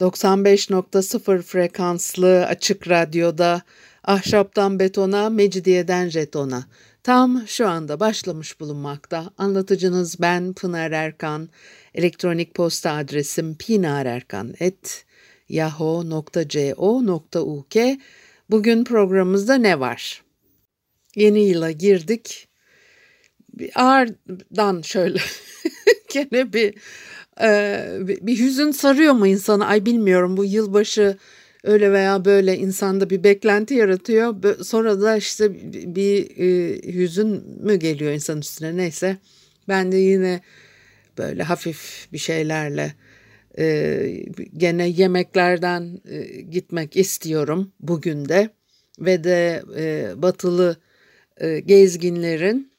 95.0 frekanslı açık radyoda ahşaptan betona, mecidiyeden jetona. Tam şu anda başlamış bulunmakta. Anlatıcınız ben Pınar Erkan. Elektronik posta adresim pinarerkan.yahoo.co.uk Bugün programımızda ne var? Yeni yıla girdik. Ağırdan şöyle gene bir ee, bir hüzün sarıyor mu insanı? Ay bilmiyorum bu yılbaşı öyle veya böyle insanda bir beklenti yaratıyor. Sonra da işte bir e, hüzün mü geliyor insan üstüne neyse. Ben de yine böyle hafif bir şeylerle e, gene yemeklerden e, gitmek istiyorum bugün de. Ve de batılı gezginlerin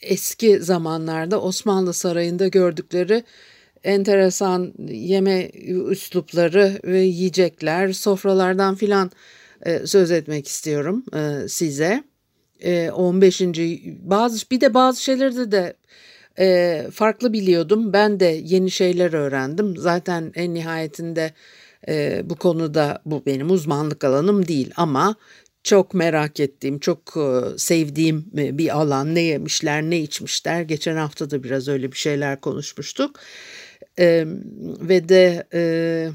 eski zamanlarda Osmanlı Sarayı'nda gördükleri enteresan yeme üslupları ve yiyecekler, sofralardan filan e, söz etmek istiyorum e, size. E, 15. bazı bir de bazı şeyleri de e, farklı biliyordum. Ben de yeni şeyler öğrendim. Zaten en nihayetinde e, bu konuda bu benim uzmanlık alanım değil ama çok merak ettiğim, çok e, sevdiğim e, bir alan. Ne yemişler, ne içmişler. Geçen hafta da biraz öyle bir şeyler konuşmuştuk. E, ve de e,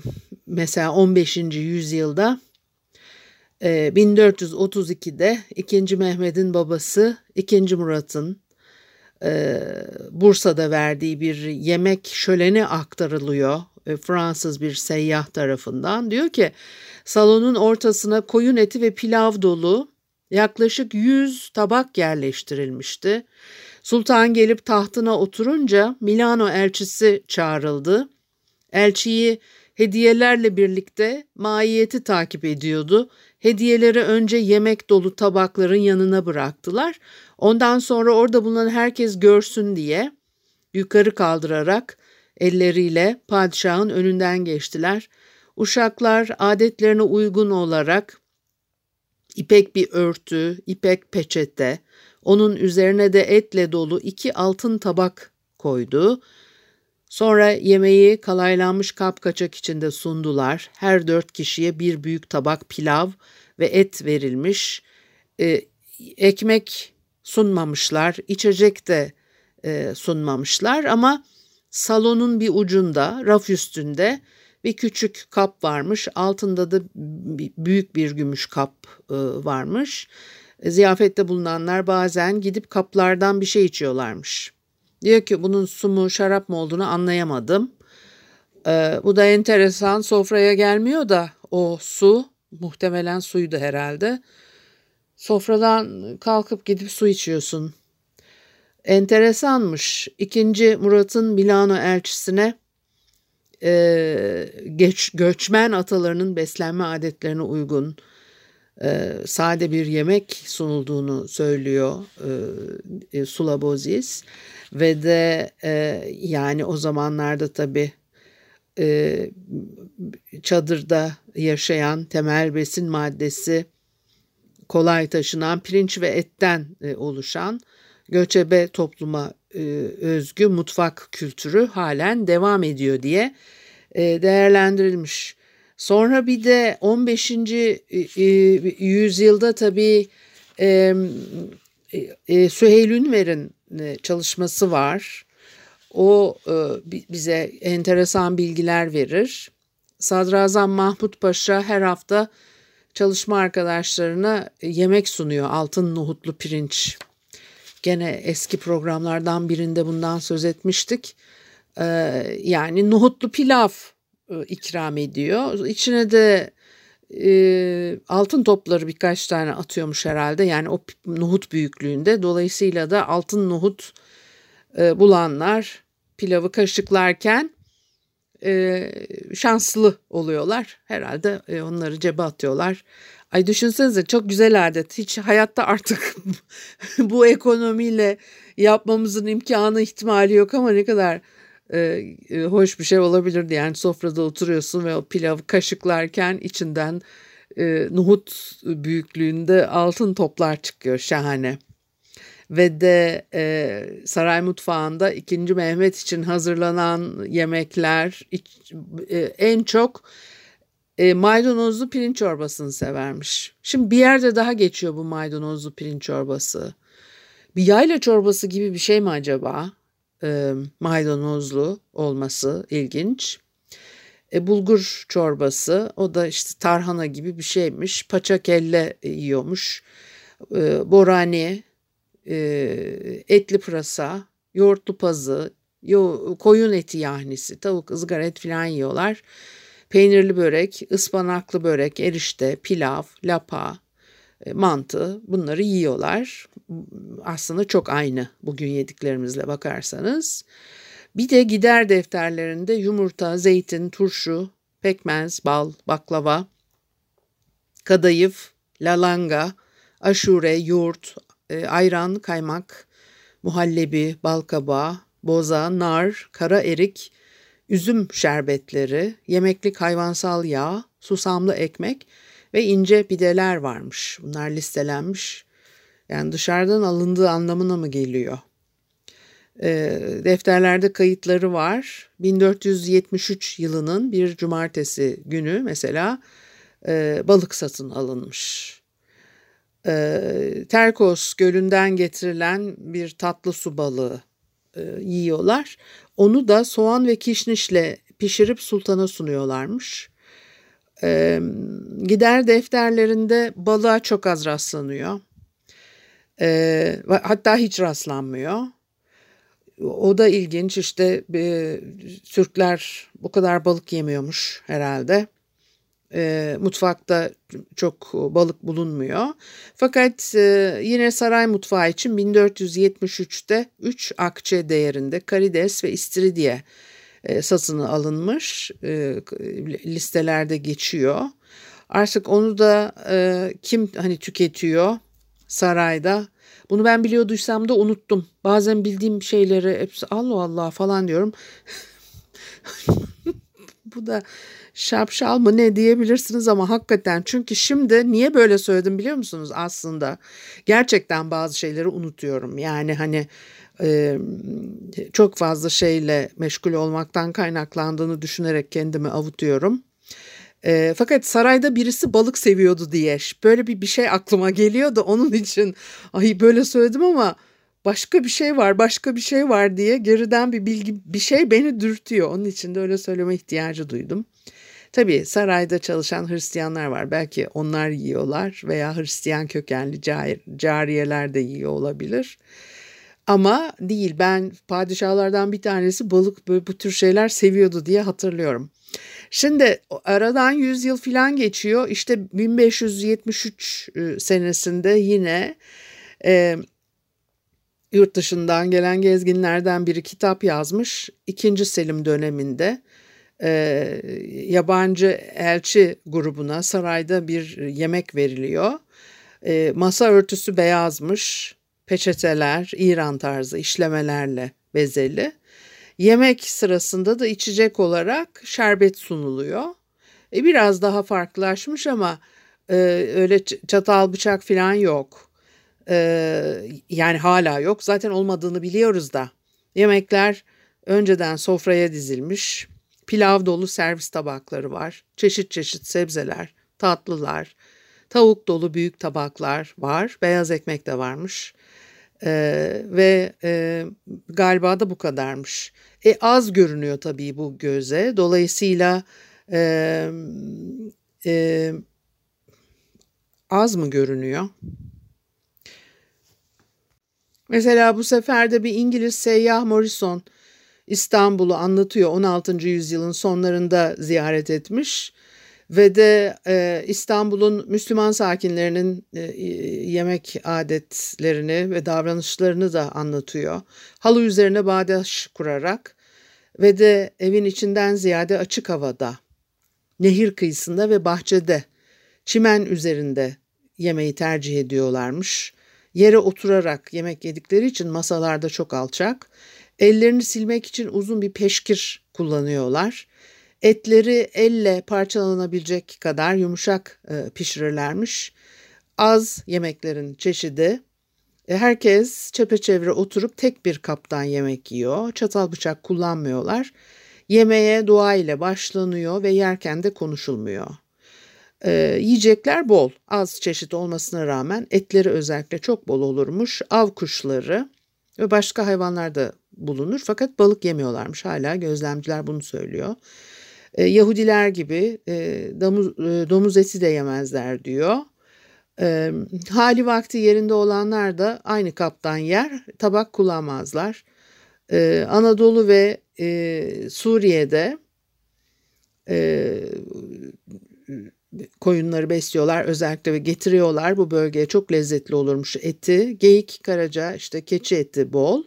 mesela 15. yüzyılda e, 1432'de 2. Mehmet'in babası 2. Murat'ın e, Bursa'da verdiği bir yemek şöleni aktarılıyor e, Fransız bir seyyah tarafından. Diyor ki salonun ortasına koyun eti ve pilav dolu yaklaşık 100 tabak yerleştirilmişti. Sultan gelip tahtına oturunca Milano elçisi çağrıldı. Elçiyi hediyelerle birlikte maiyeti takip ediyordu. Hediyeleri önce yemek dolu tabakların yanına bıraktılar. Ondan sonra orada bulunan herkes görsün diye yukarı kaldırarak elleriyle padişahın önünden geçtiler. Uşaklar adetlerine uygun olarak ipek bir örtü, ipek peçete, onun üzerine de etle dolu iki altın tabak koydu. Sonra yemeği kalaylanmış kapkaçak içinde sundular. Her dört kişiye bir büyük tabak pilav ve et verilmiş. Ee, ekmek sunmamışlar, içecek de e, sunmamışlar ama salonun bir ucunda, raf üstünde bir küçük kap varmış. Altında da büyük bir gümüş kap e, varmış. Ziyafette bulunanlar bazen gidip kaplardan bir şey içiyorlarmış. Diyor ki bunun su mu şarap mı olduğunu anlayamadım. Ee, bu da enteresan sofraya gelmiyor da o su muhtemelen suydu herhalde. Sofradan kalkıp gidip su içiyorsun. Enteresanmış. İkinci Murat'ın Milano elçisine e, geç, göçmen atalarının beslenme adetlerine uygun e, sade bir yemek sunulduğunu söylüyor e, Sulabozis. Ve de e, yani o zamanlarda tabi e, çadırda yaşayan temel besin maddesi kolay taşınan pirinç ve etten e, oluşan göçebe topluma özgü mutfak kültürü halen devam ediyor diye e, değerlendirilmiş. Sonra bir de 15. E, e, yüzyılda tabii e, e, Süheyl Ünver'in çalışması var. O bize enteresan bilgiler verir. Sadrazam Mahmut Paşa her hafta çalışma arkadaşlarına yemek sunuyor. Altın nohutlu pirinç. Gene eski programlardan birinde bundan söz etmiştik. Yani nohutlu pilav e, ikram ediyor. İçine de e, altın topları birkaç tane atıyormuş herhalde. Yani o nohut büyüklüğünde. Dolayısıyla da altın nohut e, bulanlar pilavı kaşıklarken şanslı oluyorlar. Herhalde onları cebe atıyorlar. Ay düşünsenize çok güzel adet. Hiç hayatta artık bu ekonomiyle yapmamızın imkanı ihtimali yok ama ne kadar e, e, hoş bir şey olabilirdi. Yani sofrada oturuyorsun ve o pilavı kaşıklarken içinden e, nohut büyüklüğünde altın toplar çıkıyor şahane. Ve de e, saray mutfağında 2. Mehmet için hazırlanan yemekler iç, e, en çok e, maydanozlu pirinç çorbasını severmiş. Şimdi bir yerde daha geçiyor bu maydanozlu pirinç çorbası. Bir yayla çorbası gibi bir şey mi acaba? E, maydanozlu olması ilginç. E, bulgur çorbası o da işte tarhana gibi bir şeymiş. Paça kelle yiyormuş. E, borani, e, etli pırasa, yoğurtlu pazı, yo, koyun eti yahnisi, tavuk, ızgara et falan yiyorlar. Peynirli börek, ıspanaklı börek, erişte, pilav, lapa, e, mantı bunları yiyorlar. Aslında çok aynı bugün yediklerimizle bakarsanız. Bir de gider defterlerinde yumurta, zeytin, turşu, pekmez, bal, baklava, kadayıf, lalanga, aşure, yoğurt, e, ayran, kaymak, muhallebi, balkabağı, boza, nar, kara erik, üzüm şerbetleri, yemeklik hayvansal yağ, susamlı ekmek ve ince pideler varmış. Bunlar listelenmiş. Yani dışarıdan alındığı anlamına mı geliyor? E, defterlerde kayıtları var. 1473 yılının bir cumartesi günü mesela e, balık satın alınmış. E, Terkos gölünden getirilen bir tatlı su balığı e, yiyorlar. Onu da soğan ve kişnişle pişirip sultana sunuyorlarmış. E, gider defterlerinde balığa çok az rastlanıyor. E, hatta hiç rastlanmıyor. O da ilginç işte e, Türkler bu kadar balık yemiyormuş herhalde. E, mutfakta çok balık bulunmuyor. Fakat e, yine saray mutfağı için 1473'te 3 akçe değerinde karides ve istiridye e, satını alınmış. E, listelerde geçiyor. Artık onu da e, kim hani tüketiyor sarayda? Bunu ben biliyorduysam da unuttum. Bazen bildiğim şeyleri hepsi Allah Allah falan diyorum. Bu da şapşal mı ne diyebilirsiniz ama hakikaten çünkü şimdi niye böyle söyledim biliyor musunuz aslında gerçekten bazı şeyleri unutuyorum yani hani e, çok fazla şeyle meşgul olmaktan kaynaklandığını düşünerek kendimi avutuyorum. E, fakat sarayda birisi balık seviyordu diye böyle bir bir şey aklıma geliyor da onun için ay böyle söyledim ama başka bir şey var, başka bir şey var diye geriden bir bilgi bir şey beni dürtüyor. Onun için de öyle söyleme ihtiyacı duydum. Tabii sarayda çalışan Hristiyanlar var. Belki onlar yiyorlar veya Hristiyan kökenli cariyeler de yiyor olabilir. Ama değil ben padişahlardan bir tanesi balık böyle bu tür şeyler seviyordu diye hatırlıyorum. Şimdi aradan 100 yıl falan geçiyor. İşte 1573 e, senesinde yine e, yurt dışından gelen gezginlerden biri kitap yazmış. İkinci Selim döneminde e, yabancı elçi grubuna sarayda bir yemek veriliyor. E, masa örtüsü beyazmış, peçeteler İran tarzı işlemelerle bezeli. Yemek sırasında da içecek olarak şerbet sunuluyor. E, biraz daha farklılaşmış ama e, öyle çatal bıçak falan yok. E, yani hala yok. Zaten olmadığını biliyoruz da. Yemekler önceden sofraya dizilmiş. Pilav dolu servis tabakları var. Çeşit çeşit sebzeler, tatlılar, tavuk dolu büyük tabaklar var. Beyaz ekmek de varmış. Ee, ve e, galiba da bu kadarmış. E, az görünüyor tabii bu göze. Dolayısıyla e, e, az mı görünüyor? Mesela bu sefer de bir İngiliz seyyah Morrison İstanbul'u anlatıyor 16. yüzyılın sonlarında ziyaret etmiş ve de e, İstanbul'un Müslüman sakinlerinin e, yemek adetlerini ve davranışlarını da anlatıyor. Halı üzerine bağdaş kurarak ve de evin içinden ziyade açık havada, nehir kıyısında ve bahçede, çimen üzerinde yemeği tercih ediyorlarmış. Yere oturarak yemek yedikleri için masalarda çok alçak. Ellerini silmek için uzun bir peşkir kullanıyorlar. Etleri elle parçalanabilecek kadar yumuşak e, pişirirlermiş. Az yemeklerin çeşidi. E, herkes çepeçevre oturup tek bir kaptan yemek yiyor. Çatal bıçak kullanmıyorlar. Yemeğe dua ile başlanıyor ve yerken de konuşulmuyor. E, yiyecekler bol, az çeşit olmasına rağmen etleri özellikle çok bol olurmuş. Av kuşları ve başka hayvanlar da bulunur fakat balık yemiyorlarmış. Hala gözlemciler bunu söylüyor. E, Yahudiler gibi e, domuz, e, domuz eti de yemezler diyor. E, hali vakti yerinde olanlar da aynı kaptan yer, tabak kullanmazlar. E, Anadolu ve e, Suriye'de e, koyunları besliyorlar özellikle ve getiriyorlar. Bu bölgeye çok lezzetli olurmuş eti. Geyik, karaca, işte keçi eti bol.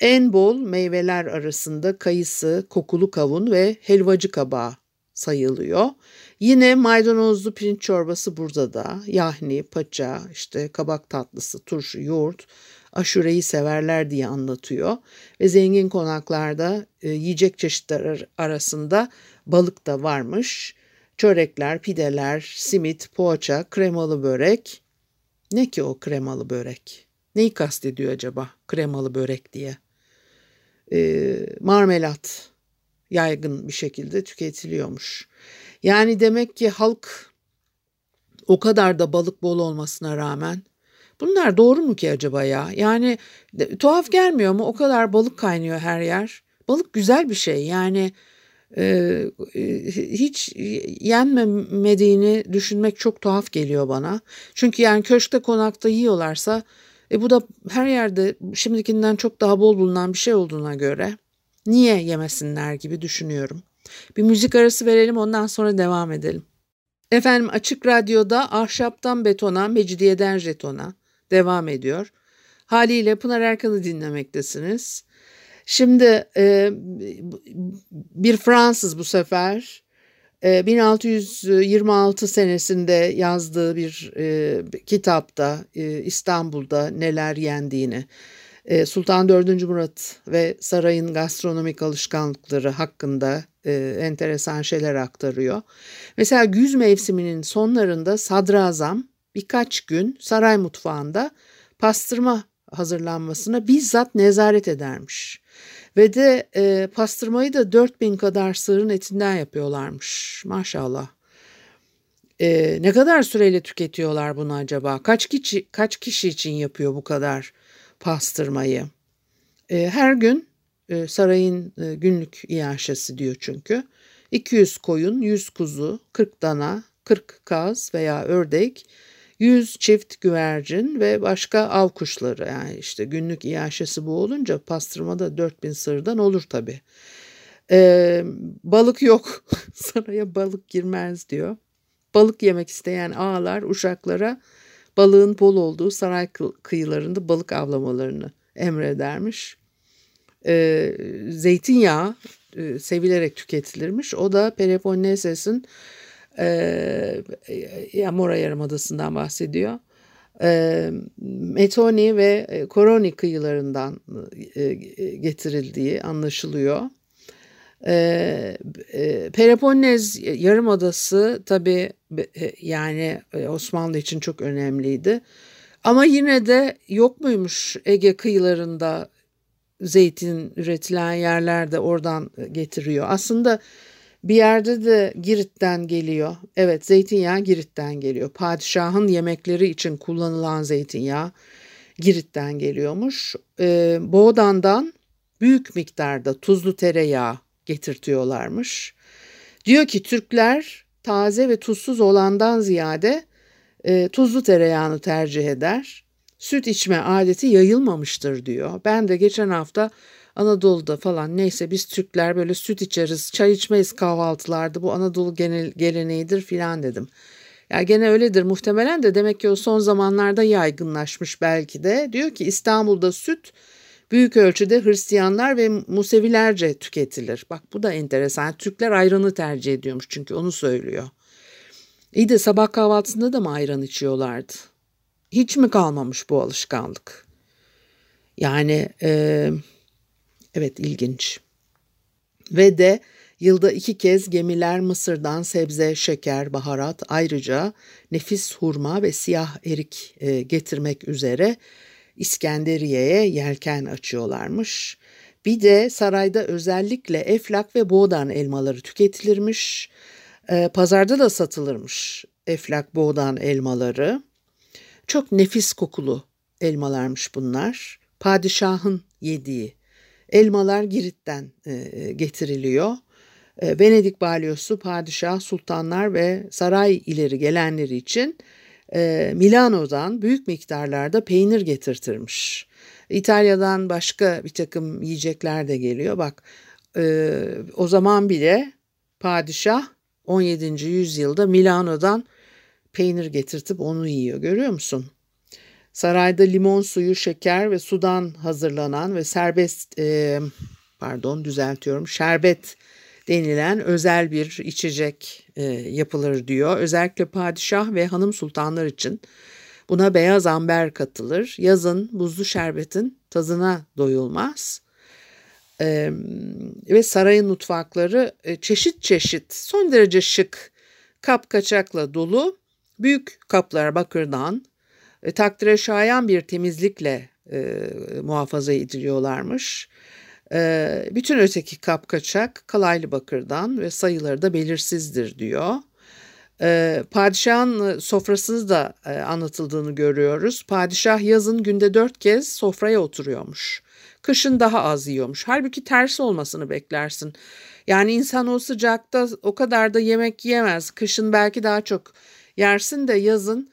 En bol meyveler arasında kayısı, kokulu kavun ve helvacı kabağı sayılıyor. Yine maydanozlu pirinç çorbası burada da. Yahni, paça, işte kabak tatlısı, turşu, yoğurt, aşureyi severler diye anlatıyor. Ve zengin konaklarda e, yiyecek çeşitler arasında balık da varmış. Çörekler, pideler, simit, poğaça, kremalı börek. Ne ki o kremalı börek? Neyi kastediyor acaba kremalı börek diye? Ee, marmelat yaygın bir şekilde tüketiliyormuş. Yani demek ki halk o kadar da balık bol olmasına rağmen bunlar doğru mu ki acaba ya? Yani de, tuhaf gelmiyor mu? O kadar balık kaynıyor her yer. Balık güzel bir şey. Yani hiç yenmediğini düşünmek çok tuhaf geliyor bana. Çünkü yani köşkte konakta yiyorlarsa e bu da her yerde şimdikinden çok daha bol bulunan bir şey olduğuna göre niye yemesinler gibi düşünüyorum. Bir müzik arası verelim ondan sonra devam edelim. Efendim Açık Radyo'da Ahşaptan Betona, Mecidiyeden Jeton'a devam ediyor. Haliyle Pınar Erkan'ı dinlemektesiniz. Şimdi e, bir Fransız bu sefer 1626 e, senesinde yazdığı bir e, kitapta e, İstanbul'da neler yendiğini, e, Sultan 4. Murat ve sarayın gastronomik alışkanlıkları hakkında e, enteresan şeyler aktarıyor. Mesela güz mevsiminin sonlarında sadrazam birkaç gün saray mutfağında pastırma hazırlanmasına bizzat nezaret edermiş. Ve de e, pastırmayı da 4000 kadar sığırın etinden yapıyorlarmış. Maşallah. E, ne kadar süreyle tüketiyorlar bunu acaba? Kaç kişi kaç kişi için yapıyor bu kadar pastırmayı? E, her gün e, sarayın e, günlük iaşesi diyor çünkü. 200 koyun, 100 kuzu, 40 dana, 40 kaz veya ördek 100 çift güvercin ve başka av kuşları. Yani işte günlük iaşesi bu olunca pastırmada 4000 sırdan olur tabii. Ee, balık yok. Saraya balık girmez diyor. Balık yemek isteyen ağalar uşaklara balığın bol olduğu saray kıyılarında balık avlamalarını emredermiş. Ee, zeytinyağı e, sevilerek tüketilirmiş. O da Peloponnesos'un e, ya Mora Yarımadası'ndan bahsediyor. E, Metoni ve Koroni kıyılarından e, getirildiği anlaşılıyor. E, e, Peloponnes Yarımadası tabii e, yani e, Osmanlı için çok önemliydi. Ama yine de yok muymuş Ege kıyılarında zeytin üretilen yerlerde oradan getiriyor. Aslında bir yerde de Girit'ten geliyor. Evet zeytinyağı Girit'ten geliyor. Padişahın yemekleri için kullanılan zeytinyağı Girit'ten geliyormuş. Ee, Boğdan'dan büyük miktarda tuzlu tereyağı getirtiyorlarmış. Diyor ki Türkler taze ve tuzsuz olandan ziyade e, tuzlu tereyağını tercih eder. Süt içme adeti yayılmamıştır diyor. Ben de geçen hafta Anadolu'da falan neyse biz Türkler böyle süt içeriz, çay içmeyiz kahvaltılarda bu Anadolu genel, geleneğidir filan dedim. Ya gene öyledir muhtemelen de demek ki o son zamanlarda yaygınlaşmış belki de. Diyor ki İstanbul'da süt büyük ölçüde Hristiyanlar ve Musevilerce tüketilir. Bak bu da enteresan. Türkler ayranı tercih ediyormuş çünkü onu söylüyor. İyi de sabah kahvaltısında da mı ayran içiyorlardı? Hiç mi kalmamış bu alışkanlık? Yani e, evet ilginç. Ve de yılda iki kez gemiler Mısır'dan sebze, şeker, baharat ayrıca nefis hurma ve siyah erik e, getirmek üzere İskenderiye'ye yelken açıyorlarmış. Bir de sarayda özellikle eflak ve boğdan elmaları tüketilirmiş. E, pazarda da satılırmış eflak boğdan elmaları. Çok nefis kokulu elmalarmış bunlar. Padişahın yediği elmalar Girit'ten e, getiriliyor. E, Venedik balyosu padişah, sultanlar ve saray ileri gelenleri için e, Milano'dan büyük miktarlarda peynir getirtirmiş. İtalya'dan başka bir takım yiyecekler de geliyor. Bak e, o zaman bile padişah 17. yüzyılda Milano'dan peynir getirtip onu yiyor görüyor musun? Sarayda limon suyu, şeker ve sudan hazırlanan ve serbest e, pardon düzeltiyorum şerbet denilen özel bir içecek e, yapılır diyor. Özellikle padişah ve hanım sultanlar için buna beyaz amber katılır. Yazın buzlu şerbetin tadına doyulmaz. E, ve sarayın mutfakları e, çeşit çeşit son derece şık kap kaçakla dolu büyük kaplar bakırdan e, takdire şayan bir temizlikle e, muhafaza ediliyorlarmış. E, bütün öteki kapkaçak kalaylı bakırdan ve sayıları da belirsizdir diyor. E, padişahın sofrasını da e, anlatıldığını görüyoruz. Padişah yazın günde dört kez sofraya oturuyormuş. Kışın daha az yiyormuş. Halbuki tersi olmasını beklersin. Yani insan o sıcakta o kadar da yemek yiyemez. Kışın belki daha çok yersin de yazın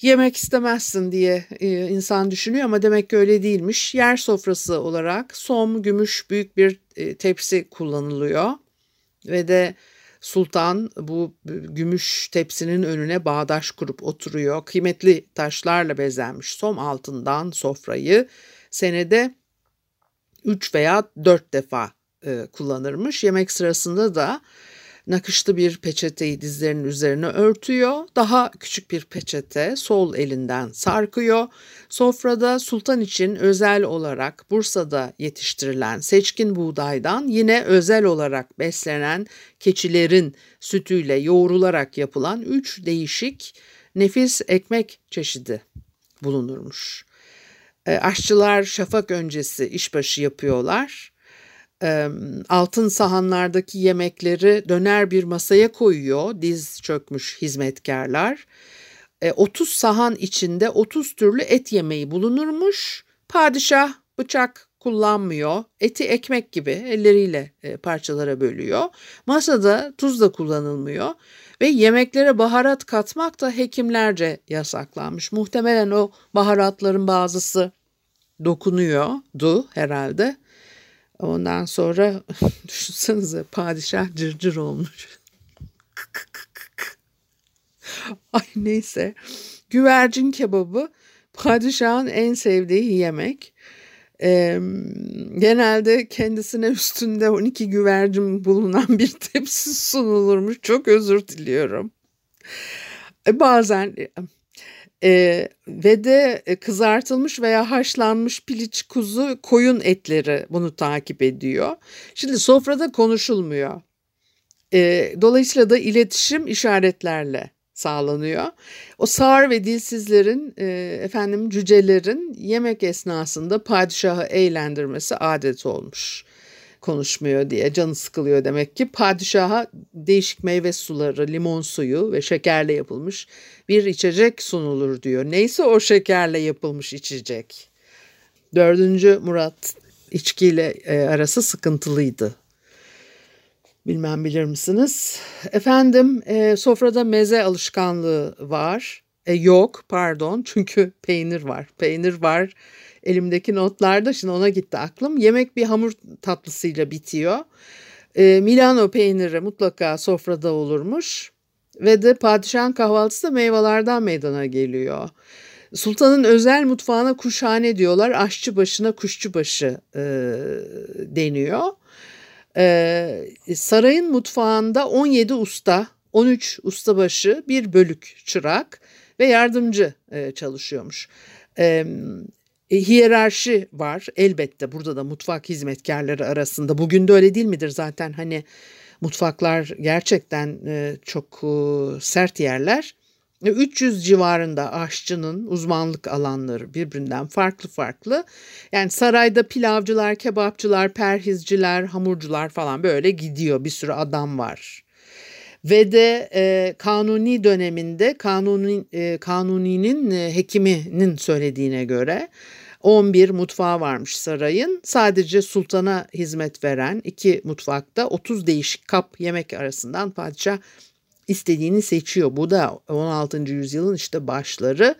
yemek istemezsin diye e, insan düşünüyor ama demek ki öyle değilmiş. Yer sofrası olarak som, gümüş büyük bir e, tepsi kullanılıyor ve de sultan bu gümüş tepsinin önüne bağdaş kurup oturuyor. Kıymetli taşlarla bezenmiş som altından sofrayı senede 3 veya 4 defa e, kullanırmış. Yemek sırasında da nakışlı bir peçeteyi dizlerinin üzerine örtüyor. Daha küçük bir peçete sol elinden sarkıyor. Sofrada sultan için özel olarak Bursa'da yetiştirilen seçkin buğdaydan yine özel olarak beslenen keçilerin sütüyle yoğrularak yapılan üç değişik nefis ekmek çeşidi bulunurmuş. E, aşçılar şafak öncesi işbaşı yapıyorlar altın sahanlardaki yemekleri döner bir masaya koyuyor diz çökmüş hizmetkarlar. 30 e, sahan içinde 30 türlü et yemeği bulunurmuş. Padişah bıçak kullanmıyor. Eti ekmek gibi elleriyle e, parçalara bölüyor. Masada tuz da kullanılmıyor ve yemeklere baharat katmak da hekimlerce yasaklanmış. Muhtemelen o baharatların bazısı dokunuyordu herhalde. Ondan sonra düşünsenize padişah cırcır olmuş. Ay neyse. Güvercin kebabı padişahın en sevdiği yemek. Ee, genelde kendisine üstünde 12 güvercin bulunan bir tepsi sunulurmuş. Çok özür diliyorum. Ee, bazen e, ve de e, kızartılmış veya haşlanmış piliç kuzu koyun etleri bunu takip ediyor. Şimdi sofrada konuşulmuyor. E, dolayısıyla da iletişim işaretlerle sağlanıyor. O sağır ve dilsizlerin, e, efendim cücelerin yemek esnasında padişahı eğlendirmesi adet olmuş konuşmuyor diye canı sıkılıyor demek ki. Padişaha değişik meyve suları, limon suyu ve şekerle yapılmış bir içecek sunulur diyor. Neyse o şekerle yapılmış içecek. Dördüncü Murat içkiyle e, arası sıkıntılıydı. Bilmem bilir misiniz? Efendim e, sofrada meze alışkanlığı var. E, yok pardon çünkü peynir var. Peynir var elimdeki notlarda şimdi ona gitti aklım. Yemek bir hamur tatlısıyla bitiyor. E, Milano peyniri mutlaka sofrada olurmuş ve de padişahın kahvaltısı da meyvelerden meydana geliyor. Sultanın özel mutfağına kuşhane diyorlar. Aşçı başına kuşçu başı e, deniyor. E, sarayın mutfağında 17 usta, 13 ustabaşı, bir bölük çırak ve yardımcı e, çalışıyormuş. E, e, hiyerarşi var elbette burada da mutfak hizmetkarları arasında. Bugün de öyle değil midir zaten hani mutfaklar gerçekten e, çok e, sert yerler. 300 civarında aşçının uzmanlık alanları birbirinden farklı farklı. Yani sarayda pilavcılar, kebapçılar, perhizciler, hamurcular falan böyle gidiyor. Bir sürü adam var. Ve de e, kanuni döneminde kanuni, e, kanuninin e, hekiminin söylediğine göre 11 mutfağı varmış sarayın. Sadece sultana hizmet veren iki mutfakta 30 değişik kap yemek arasından padişah istediğini seçiyor. Bu da 16. yüzyılın işte başları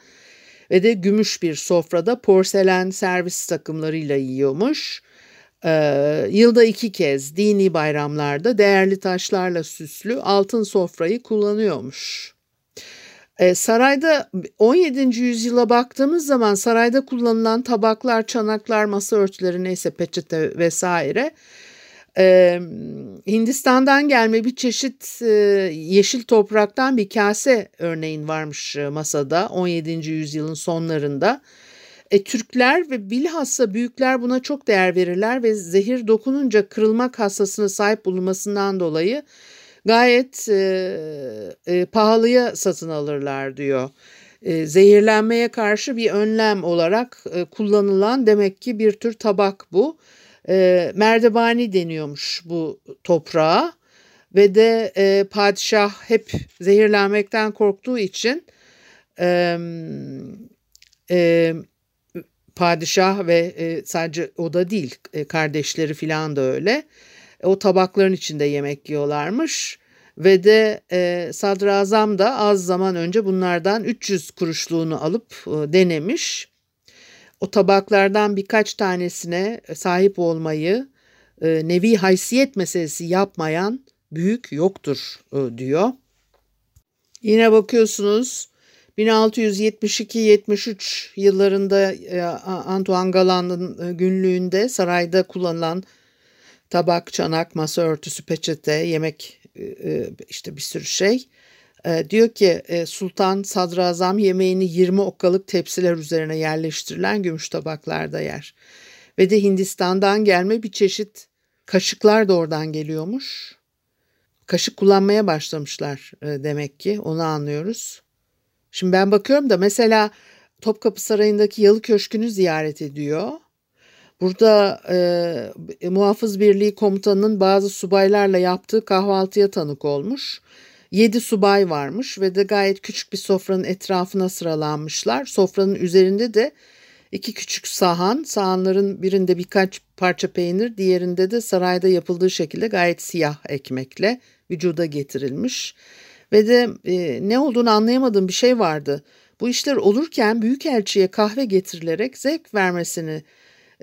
ve de gümüş bir sofrada porselen servis takımlarıyla yiyormuş. Ee, yılda iki kez dini bayramlarda değerli taşlarla süslü altın sofrayı kullanıyormuş. Ee, sarayda 17. yüzyıla baktığımız zaman sarayda kullanılan tabaklar, çanaklar, masa örtüleri neyse peçete vesaire ee, Hindistan'dan gelme bir çeşit e, yeşil topraktan bir kase örneğin varmış e, masada 17. yüzyılın sonlarında. E, Türkler ve bilhassa büyükler buna çok değer verirler ve zehir dokununca kırılmak hassasına sahip bulunmasından dolayı gayet e, e, pahalıya satın alırlar diyor. E, zehirlenmeye karşı bir önlem olarak e, kullanılan demek ki bir tür tabak bu e, merdebani deniyormuş bu toprağa ve de e, padişah hep zehirlenmekten korktuğu için e, e, padişah ve e, sadece o da değil e, kardeşleri filan da öyle o tabakların içinde yemek yiyorlarmış ve de e, sadrazam da az zaman önce bunlardan 300 kuruşluğunu alıp e, denemiş o tabaklardan birkaç tanesine sahip olmayı e, nevi haysiyet meselesi yapmayan büyük yoktur e, diyor. Yine bakıyorsunuz 1672-73 yıllarında e, Antoine Galan'ın e, günlüğünde sarayda kullanılan tabak, çanak, masa örtüsü, peçete, yemek e, işte bir sürü şey e, diyor ki e, Sultan Sadrazam yemeğini 20 okkalık tepsiler üzerine yerleştirilen gümüş tabaklarda yer. Ve de Hindistan'dan gelme bir çeşit kaşıklar da oradan geliyormuş. Kaşık kullanmaya başlamışlar e, demek ki onu anlıyoruz. Şimdi ben bakıyorum da mesela Topkapı Sarayı'ndaki Yalı Köşkü'nü ziyaret ediyor. Burada e, Muhafız Birliği Komutanı'nın bazı subaylarla yaptığı kahvaltıya tanık olmuş. Yedi subay varmış ve de gayet küçük bir sofranın etrafına sıralanmışlar. Sofranın üzerinde de iki küçük sahan, sahanların birinde birkaç parça peynir, diğerinde de sarayda yapıldığı şekilde gayet siyah ekmekle vücuda getirilmiş. Ve de e, ne olduğunu anlayamadığım bir şey vardı. Bu işler olurken büyükelçiye kahve getirilerek zevk vermesini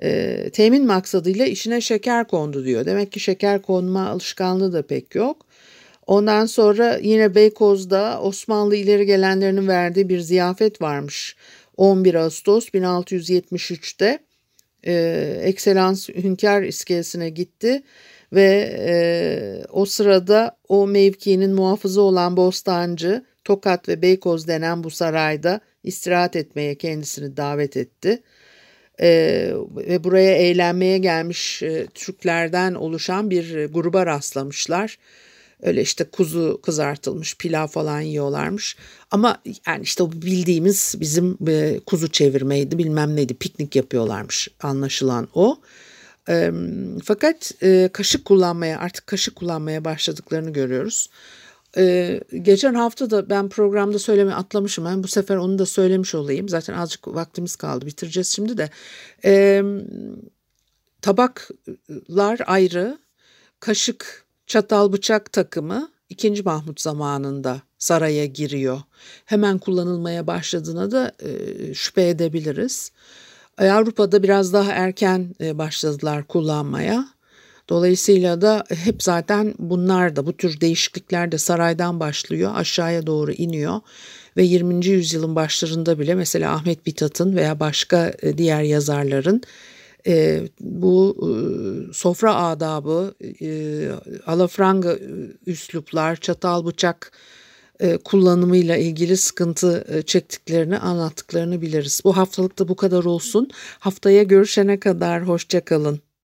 e, temin maksadıyla işine şeker kondu diyor. Demek ki şeker konma alışkanlığı da pek yok. Ondan sonra yine Beykoz'da Osmanlı ileri gelenlerinin verdiği bir ziyafet varmış. 11 Ağustos 1673'te e, Ekselans Hünkar iskelesine gitti ve e, o sırada o mevkinin muhafızı olan Bostancı Tokat ve Beykoz denen bu sarayda istirahat etmeye kendisini davet etti. Ee, ve buraya eğlenmeye gelmiş e, Türklerden oluşan bir gruba rastlamışlar. Öyle işte kuzu kızartılmış pilav falan yiyorlarmış. Ama yani işte o bildiğimiz bizim e, kuzu çevirmeydi bilmem neydi piknik yapıyorlarmış anlaşılan o. E, fakat e, kaşık kullanmaya artık kaşık kullanmaya başladıklarını görüyoruz. E, geçen hafta da ben programda söyleme atlamışım. Ben bu sefer onu da söylemiş olayım. Zaten azıcık vaktimiz kaldı bitireceğiz şimdi de. E, tabaklar ayrı, kaşık çatal bıçak takımı 2. Mahmut zamanında saraya giriyor. Hemen kullanılmaya başladığına da e, şüphe edebiliriz. Avrupa'da biraz daha erken e, başladılar kullanmaya. Dolayısıyla da hep zaten bunlar da bu tür değişiklikler de saraydan başlıyor, aşağıya doğru iniyor ve 20. yüzyılın başlarında bile mesela Ahmet Bitat'ın veya başka e, diğer yazarların e, bu e, sofra adabı, e, alafranga e, üsluplar, çatal bıçak e, kullanımıyla ilgili sıkıntı e, çektiklerini anlattıklarını biliriz. Bu haftalık da bu kadar olsun. Haftaya görüşene kadar hoşçakalın.